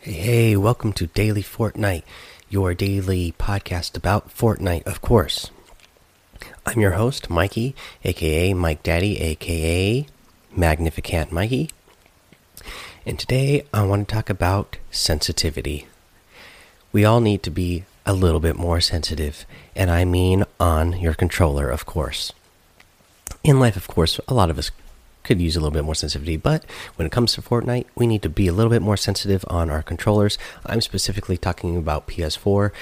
Hey, hey, welcome to Daily Fortnite, your daily podcast about Fortnite, of course. I'm your host, Mikey, aka Mike Daddy, aka Magnificent Mikey. And today I want to talk about sensitivity. We all need to be a little bit more sensitive, and I mean on your controller, of course. In life, of course, a lot of us could use a little bit more sensitivity. But when it comes to Fortnite, we need to be a little bit more sensitive on our controllers. I'm specifically talking about PS4.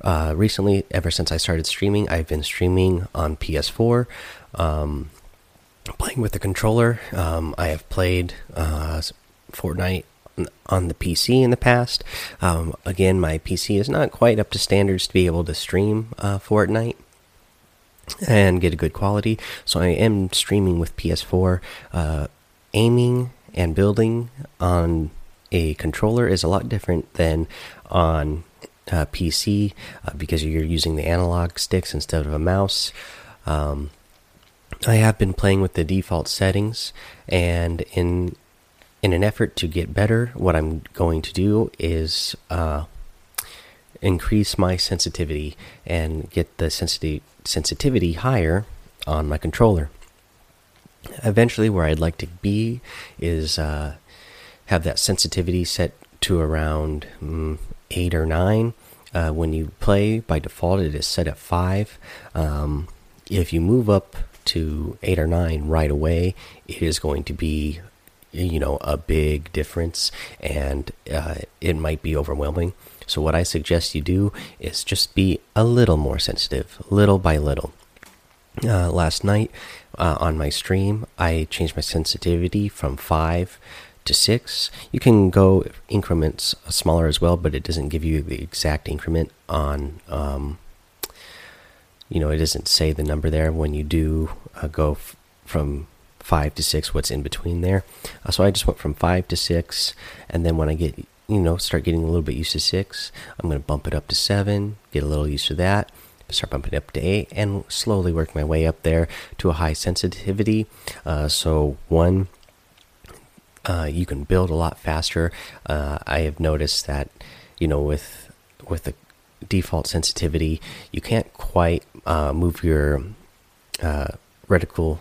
Uh, recently, ever since I started streaming, I've been streaming on PS4. Um, playing with the controller. Um, I have played uh, Fortnite on the PC in the past. Um, again, my PC is not quite up to standards to be able to stream uh, Fortnite and get a good quality. So I am streaming with PS4. Uh, aiming and building on a controller is a lot different than on uh, PC uh, because you're using the analog sticks instead of a mouse. Um, I have been playing with the default settings, and in in an effort to get better, what I'm going to do is uh, increase my sensitivity and get the sensitivity sensitivity higher on my controller. Eventually, where I'd like to be is uh, have that sensitivity set to around mm, eight or nine. Uh, when you play, by default, it is set at five. Um, if you move up to eight or nine right away, it is going to be, you know, a big difference, and uh, it might be overwhelming. So, what I suggest you do is just be a little more sensitive, little by little. Uh, last night uh, on my stream, I changed my sensitivity from 5 to 6. You can go increments smaller as well, but it doesn't give you the exact increment on. Um, you know, it doesn't say the number there when you do uh, go from five to six. What's in between there? Uh, so I just went from five to six, and then when I get you know, start getting a little bit used to six. I'm going to bump it up to seven, get a little used to that, start bumping it up to eight, and slowly work my way up there to a high sensitivity. Uh, so, one, uh, you can build a lot faster. Uh, I have noticed that, you know, with with the default sensitivity, you can't quite uh, move your uh, reticle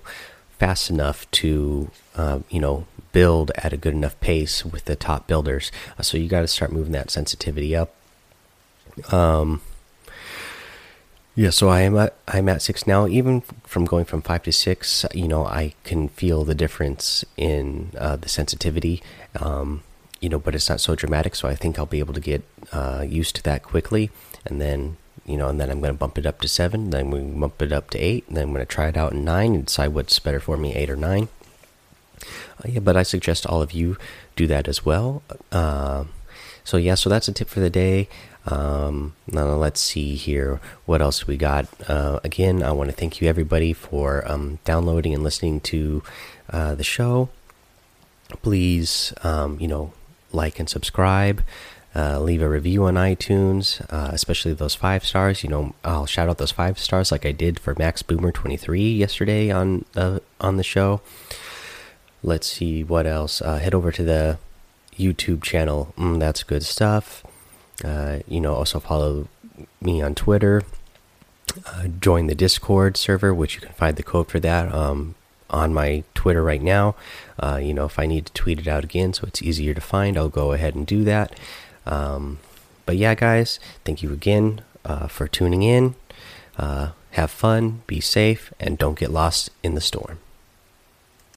fast enough to, uh, you know, build at a good enough pace with the top builders. Uh, so you got to start moving that sensitivity up. Um, yeah, so I am at I'm at six now. Even from going from five to six, you know, I can feel the difference in uh, the sensitivity. Um, you know, but it's not so dramatic. So I think I'll be able to get uh, used to that quickly, and then you know, and then I'm going to bump it up to seven. Then we bump it up to eight. And then I'm going to try it out in nine and decide what's better for me, eight or nine. Uh, yeah, but I suggest all of you do that as well. Uh, so yeah, so that's a tip for the day. Um, now let's see here. What else we got? Uh, again, I want to thank you everybody for um, downloading and listening to uh, the show. Please, um, you know, like and subscribe. Uh, leave a review on iTunes, uh, especially those five stars. You know, I'll shout out those five stars like I did for Max Boomer twenty three yesterday on uh, on the show. Let's see what else. Uh, head over to the YouTube channel. Mm, that's good stuff. Uh, you know, also follow me on Twitter. Join the Discord server, which you can find the code for that um, on my Twitter right now. You know, if I need to tweet it out again so it's easier to find, I'll go ahead and do that. Um, but yeah, guys, thank you again uh, for tuning in. Uh, have fun, be safe, and don't get lost in the storm.